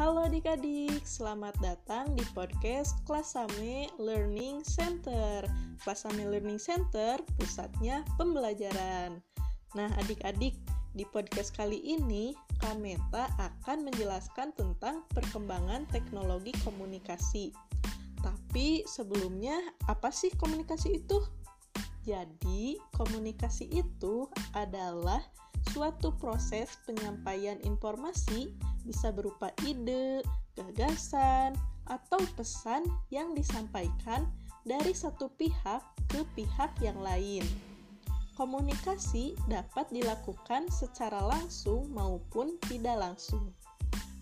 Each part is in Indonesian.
Halo adik-adik, selamat datang di podcast Klasame Learning Center. Klasame Learning Center pusatnya pembelajaran. Nah, adik-adik, di podcast kali ini Kameta akan menjelaskan tentang perkembangan teknologi komunikasi. Tapi sebelumnya, apa sih komunikasi itu? Jadi, komunikasi itu adalah suatu proses penyampaian informasi bisa berupa ide, gagasan, atau pesan yang disampaikan dari satu pihak ke pihak yang lain. Komunikasi dapat dilakukan secara langsung maupun tidak langsung.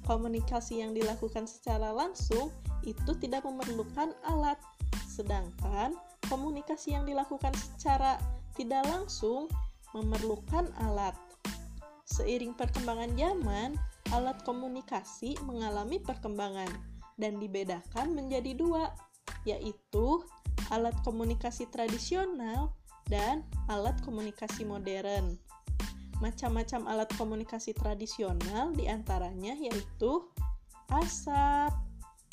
Komunikasi yang dilakukan secara langsung itu tidak memerlukan alat, sedangkan komunikasi yang dilakukan secara tidak langsung memerlukan alat. Seiring perkembangan zaman, alat komunikasi mengalami perkembangan dan dibedakan menjadi dua, yaitu alat komunikasi tradisional dan alat komunikasi modern. Macam-macam alat komunikasi tradisional di antaranya yaitu asap,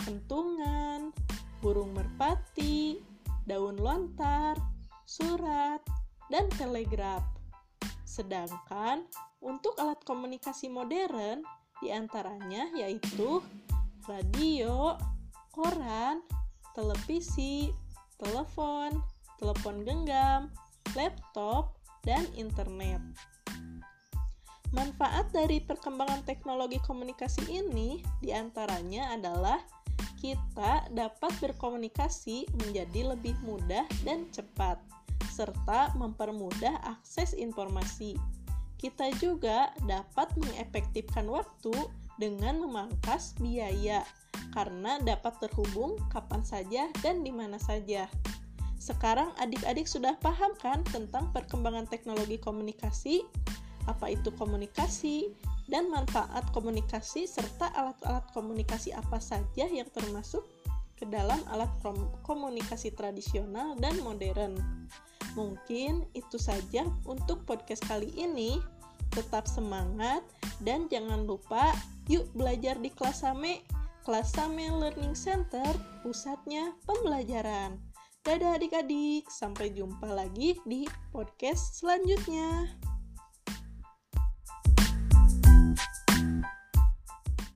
pentungan, burung merpati, daun lontar, surat, dan telegraf. Sedangkan untuk alat komunikasi modern di antaranya yaitu radio, koran, televisi, telepon, telepon genggam, laptop, dan internet. Manfaat dari perkembangan teknologi komunikasi ini di antaranya adalah kita dapat berkomunikasi menjadi lebih mudah dan cepat, serta mempermudah akses informasi. Kita juga dapat mengefektifkan waktu dengan memangkas biaya karena dapat terhubung kapan saja dan di mana saja. Sekarang adik-adik sudah paham kan tentang perkembangan teknologi komunikasi, apa itu komunikasi, dan manfaat komunikasi serta alat-alat komunikasi apa saja yang termasuk ke dalam alat komunikasi tradisional dan modern. Mungkin itu saja untuk podcast kali ini tetap semangat dan jangan lupa yuk belajar di kelas Same. Kelas Same Learning Center, pusatnya pembelajaran. Dadah adik-adik, sampai jumpa lagi di podcast selanjutnya.